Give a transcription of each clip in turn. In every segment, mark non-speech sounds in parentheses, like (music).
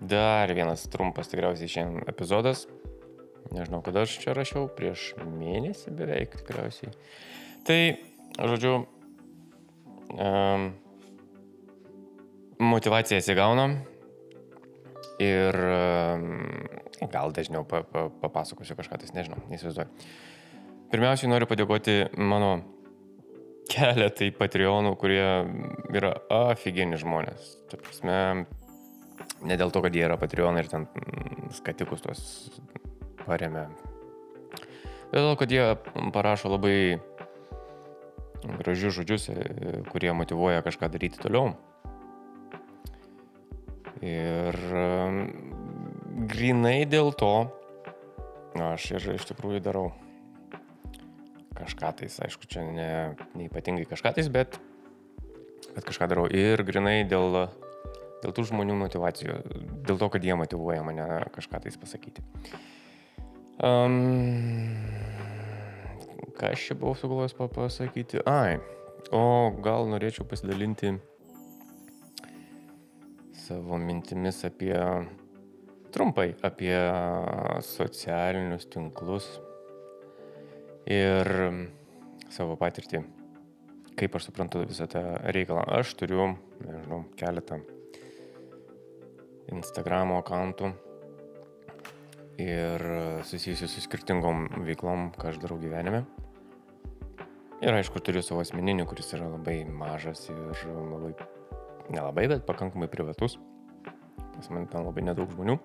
Dar vienas trumpas tikriausiai šiandien epizodas. Nežinau, kada aš čia rašiau, prieš mėnesį beveik tikriausiai. Tai, žodžiu, um, motivacija įsigauna ir um, gal dažniau pa, pa, papasakosiu kažką, tai nežinau, neįsivaizduoju. Pirmiausiai noriu padėkoti mano keletai Patreonų, kurie yra afigeni žmonės. Tai prasme, ne dėl to, kad jie yra Patreonai ir ten mm, skatikus tuos paremė. Dėl to, kad jie parašo labai gražius žodžius, e, kurie motivuoja kažką daryti toliau. Ir mm, grinai dėl to aš ir iš tikrųjų darau kažką tais, aišku, čia ne, neipatingai kažką tais, bet, bet kažką darau. Ir grinai dėl, dėl tų žmonių motivacijų, dėl to, kad jie motivuoja mane kažką tais pasakyti. Um, ką aš čia buvau sugalvojęs papasakyti? Ai, o gal norėčiau pasidalinti savo mintimis apie, trumpai, apie socialinius tinklus ir savo patirtį, kaip aš suprantu visą tą reikalą. Aš turiu, nežinau, keletą Instagramo akantų ir susijusiu su skirtingom veiklom, ką aš darau gyvenime. Ir aišku, turiu savo asmeninį, kuris yra labai mažas ir labai, nelabai, bet pakankamai privatus. Pas man ten labai nedaug žmonių,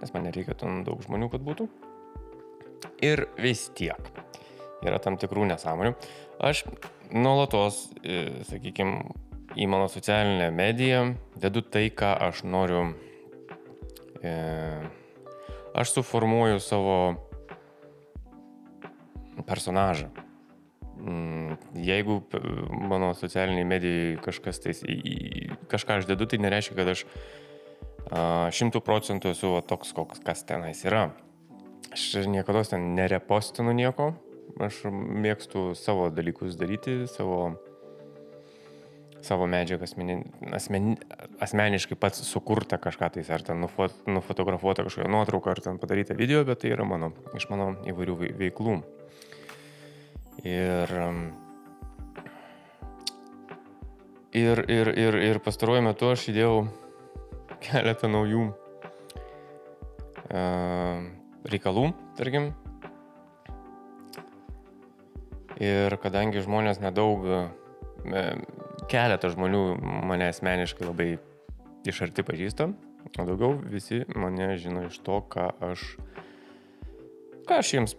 nes man nereikia ten daug žmonių, kad būtų. Ir vis tiek yra tam tikrų nesąmonių. Aš nuolatos, sakykime, į mano socialinę mediją dedu tai, ką aš noriu. E, aš suformuoju savo personažą. Mm, jeigu mano socialiniai medijai kažkas tais, kažką aš dedu, tai nereiškia, kad aš šimtų procentų esu toks, koks kas tenais yra. Aš niekada ten nerepostinu nieko, Aš mėgstu savo dalykus daryti, savo, savo medžiagą asmeni, asmeni, asmeniškai pats sukurtą kažką tais, ar ten nufot, nufotografuotą kažkokią nuotrauką, ar ten padarytą video, bet tai yra mano, iš mano įvairių veiklų. Ir, ir, ir, ir, ir pastaruoju metu aš įdėjau keletą naujų uh, reikalų, tarkim, Ir kadangi žmonės nedaug, e, keletas žmonių mane asmeniškai labai iš arti pažįsta, o daugiau visi mane žino iš to, ką aš, ką aš jiems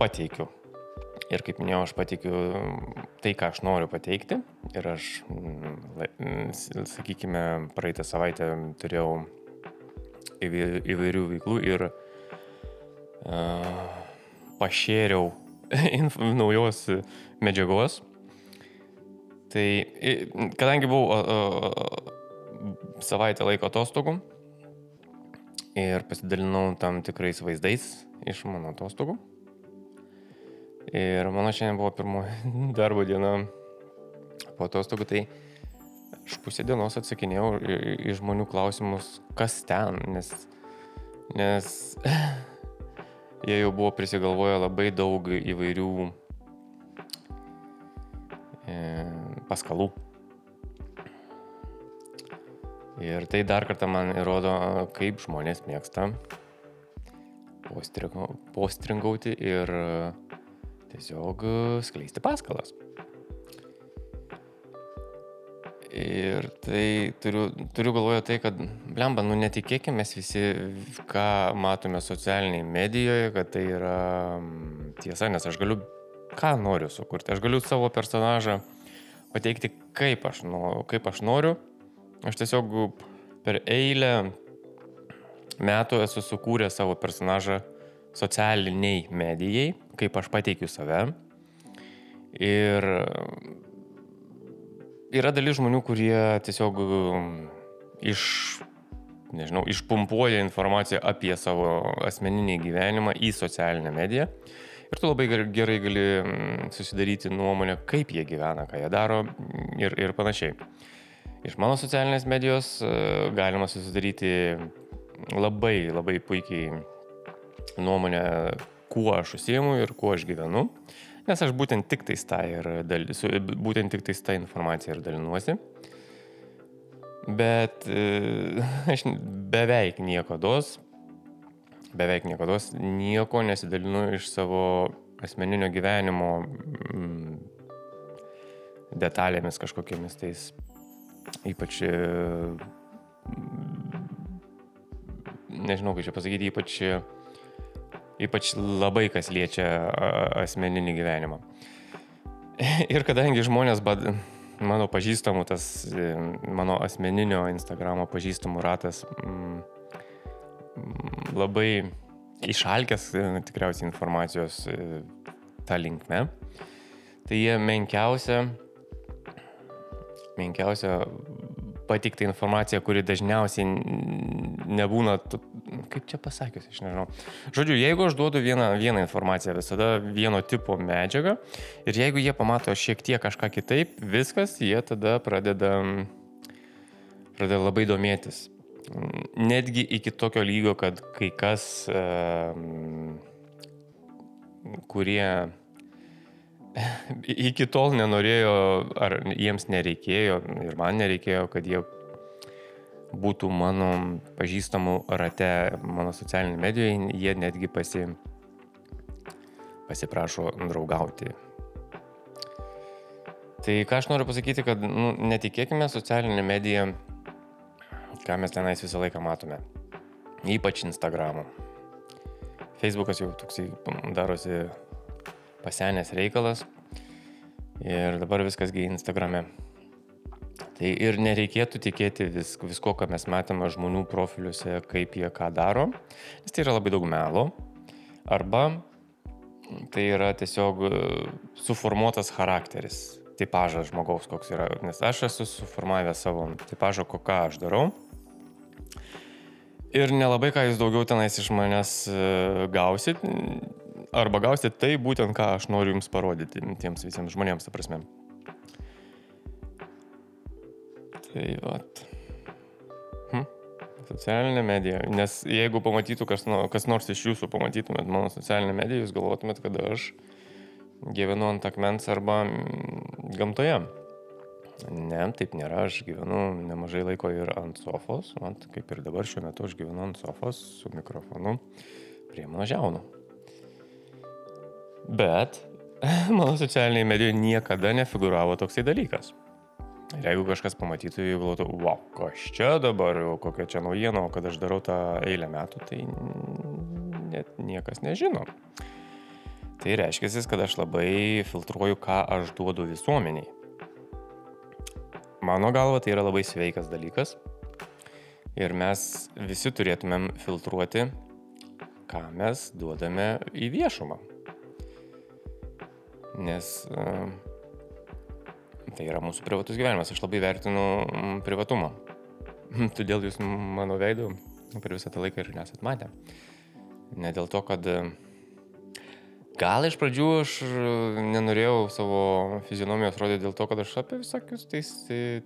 pateikiu. Ir kaip minėjau, aš pateikiu tai, ką aš noriu pateikti. Ir aš, sakykime, praeitą savaitę turėjau įvairių veiklų ir uh, pašėriau (laughs) naujos medžiagos. Tai kadangi buvau uh, uh, savaitę laiko atostogų ir pasidalinau tam tikrais vaizdais iš mano atostogų. Ir mano šiandien buvo pirmoji (laughs) darbo diena po atostogų, tai aš pusę dienos atsakinėjau į žmonių klausimus, kas ten, nes, nes (laughs) jie jau buvo prisigalvoję labai daug įvairių e, paskalų. Ir tai dar kartą man įrodo, kaip žmonės mėgsta postringauti ir tiesiog skleisti paskalas. Ir tai turiu, turiu galvoje tai, kad, blemba, nu netikėkime mes visi, ką matome socialinėje medijoje, kad tai yra mm, tiesa, nes aš galiu, ką noriu sukurti. Aš galiu savo personažą pateikti, kaip aš, nu, kaip aš noriu. Aš tiesiog per eilę metų esu sukūręs savo personažą socialiniai medijai, kaip aš pateikiu save. Ir yra dalis žmonių, kurie tiesiog um, iš, nežinau, išpumpuoja informaciją apie savo asmeninį gyvenimą į socialinę mediją. Ir tu labai gerai gali mm, susidaryti nuomonę, kaip jie gyvena, ką jie daro ir, ir panašiai. Iš mano socialinės medijos e, galima susidaryti labai, labai puikiai nuomonę, kuo aš užsiemu ir kuo aš gyvenu, nes aš būtent tik tais tą dal, su, būtent tik tais tą informaciją ir dalinuosi. Bet e, (laughs) aš beveik nieko dos, beveik nieko dos, nieko nesidalinu iš savo asmeninio gyvenimo mm, detalėmis kažkokiamis tais, ypač, e, nežinau, kaip čia pasakyti, ypač ypač labai kas liečia asmeninį gyvenimą. (laughs) Ir kadangi žmonės, bad, mano pažįstamų, tas e, mano asmeninio Instagramo pažįstamų ratas m, m, labai išalkęs e, tikriausiai informacijos e, tą linkme, tai jie menkiausia, menkiausia patikta informacija, kuri dažniausiai nebūna, kaip čia pasakius, aš nežinau. Žodžiu, jeigu aš duodu vieną, vieną informaciją, visada vieno tipo medžiagą ir jeigu jie pamato šiek tiek kažką kitaip, viskas, jie tada pradeda, pradeda labai domėtis. Netgi iki tokio lygio, kad kai kas, kurie (laughs) iki tol nenorėjo, ar jiems nereikėjo ir man nereikėjo, kad jie būtų mano pažįstamų rate mano socialinėje medijoje, jie netgi pasi, pasiprašo draugauti. Tai ką aš noriu pasakyti, kad nu, netikėkime socialinę mediją, ką mes tenais visą laiką matome. Ypač Instagramą. Facebookas jau toksai darosi pasenęs reikalas ir dabar viskasgi Instagrame. Tai ir nereikėtų tikėti vis, visko, ką mes matome žmonių profiliuose, kaip jie ką daro, nes tai yra labai daug melo. Arba tai yra tiesiog e, suformuotas charakteris, tipažas žmogaus, koks yra. Nes aš esu suformavęs savo tipažą, ką aš darau. Ir nelabai ką jūs daugiau tenais iš manęs e, gausit, arba gausite tai būtent, ką aš noriu jums parodyti tiems visiems žmonėms, ta prasme. Tai vat. Hm. Socialinė medija. Nes jeigu pamatytų kas, nu, kas nors iš jūsų, pamatytumėt mano socialinę mediją, jūs galvotumėt, kad aš gyvenu ant akmens arba mm, gamtoje. Ne, taip nėra, aš gyvenu nemažai laiko ir ant sofos, ant, kaip ir dabar šiuo metu aš gyvenu ant sofos su mikrofonu prie mano žiaunų. Bet (laughs) mano socialinėje medijoje niekada nefiguravo toksai dalykas. Ir jeigu kažkas pamatytų, jeigu galvotų, wow, kas čia dabar, kokia čia naujiena, o kad aš darau tą eilę metų, tai net niekas nežino. Tai reiškia, kad aš labai filtruoju, ką aš duodu visuomeniai. Mano galva tai yra labai sveikas dalykas. Ir mes visi turėtumėm filtruoti, ką mes duodame į viešumą nes uh, tai yra mūsų privatus gyvenimas. Aš labai vertinu privatumą. (laughs) Todėl jūs mano veidų per visą tą laiką ir nesat matę. Ne dėl to, kad uh, gal iš pradžių aš nenorėjau savo fizionomijos rodyti dėl to, kad aš apie visokius tais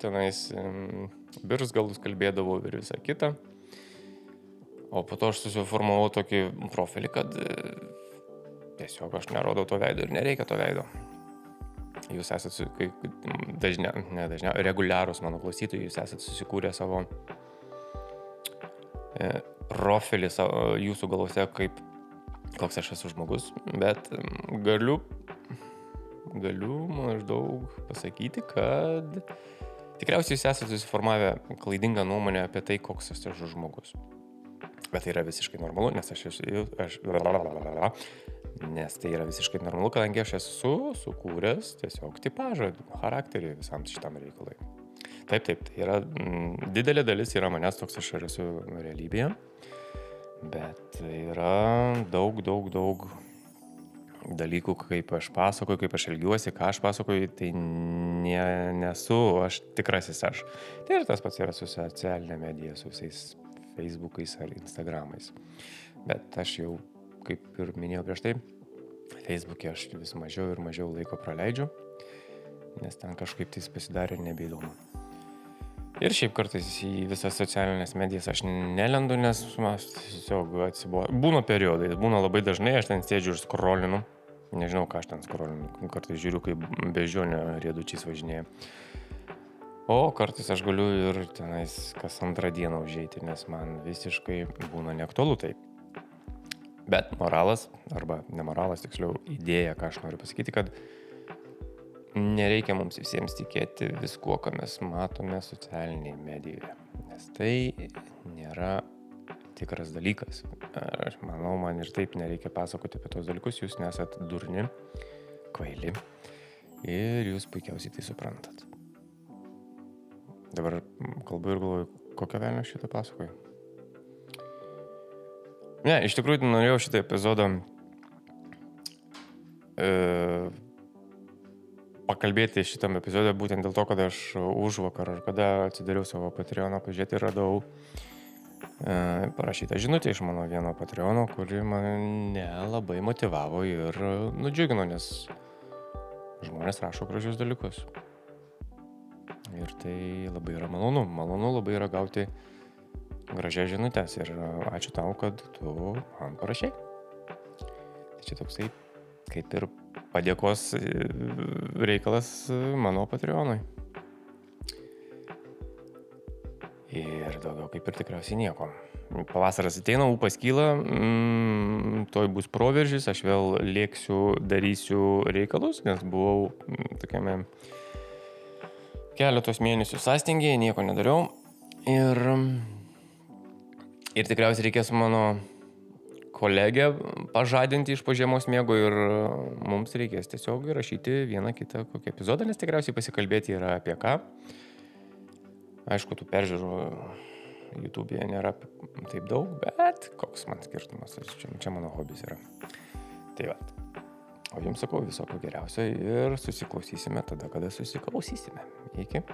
tenais um, biržus galus kalbėdavau ir visą kitą. O po to aš susiformavau tokį profilį, kad uh, tiesiog aš nerodau to veido ir nereikia to veido. Jūs esate, dažnia, ne dažnia, reguliarūs mano klausytojai, jūs esate susikūrę savo e, profilį savo, jūsų galvose, kaip koks aš esu žmogus, bet galiu, galiu maždaug pasakyti, kad tikriausiai jūs esate susiformavę klaidingą nuomonę apie tai, koks esu žmogus. Bet tai yra visiškai normalu, nes aš esu, aš, Nes tai yra visiškai normalu, kadangi aš esu sukūręs tiesiog tipažą, charakterį visam šitam reikalui. Taip, taip, tai yra m, mm, didelė dalis yra manęs toks aš esu realybėje, bet yra daug, daug, daug dalykų, kaip aš pasakoju, kaip aš elgiuosi, ką aš pasakoju, tai ne, nesu aš tikrasis aš. Tai ir tas pats yra su socialinė medija, su visais Facebookais ar Instagramais. Bet aš jau kaip ir minėjau prieš tai, Facebook'e aš vis mažiau ir mažiau laiko praleidžiu, nes ten kažkaip tais pasidarė nebeįdomu. Ir šiaip kartais į visas socialinės medijas aš nelendu, nes aš tiesiog atsibuoju. Būna periodai, būna labai dažnai, aš ten sėdžiu ir skrolinu. Nežinau, ką aš ten skrolinu. Kartais žiūriu, kaip bežionio riedučiais važinėja. O kartais aš galiu ir tenais kas antrą dieną užėjti, nes man visiškai būna neaktualu tai. Bet moralas, arba nemoralas, tiksliau, idėja, ką aš noriu pasakyti, kad nereikia mums visiems tikėti viskuo, ką mes matome socialinėje medijoje, nes tai nėra tikras dalykas. Aš manau, man ir taip nereikia pasakoti apie tos dalykus, jūs nesat durni, kvaili ir jūs puikiausiai tai suprantat. Dabar kalbu ir galvoju, kokią velnę šitą pasakoju. Ne, iš tikrųjų norėjau šitą epizodą e, pakalbėti šitam epizodė būtent dėl to, kad aš už vakar ar kada atsidariau savo Patreoną, pažiūrėti ir radau e, parašytą žinutę iš mano vieno Patreono, kuri mane labai motivavo ir nudžiugino, nes žmonės rašo gražius dalykus. Ir tai labai yra malonu. Malonu labai yra gauti gražias žinutės ir ačiū tau, kad tu man parašiai. Tai čia toksai kaip ir padėkos e, reikalas e, mano Patreonui. Ir daugiau kaip ir tikriausiai nieko. Pavasaras ateina, upas kyla, mm, toj bus proveržys, aš vėl lėksiu, darysiu reikalus, nes buvau mm, tokiame keletos mėnesių sąstingėje, nieko nedariau. Ir, ir tikriausiai reikės mano kolegę pažadinti iš pažiemos miego ir e, mums reikės tiesiog įrašyti vieną kitą kokį epizodą, nes tikriausiai pasikalbėti yra apie ką. Aišku, tų peržiūrų YouTube'e nėra taip daug, bet koks man skirtumas, čia, čia mano hobis yra. Tai va. O jums sakau viso ko geriausio ir susiklausysime tada, kada susiklausysime. Iki.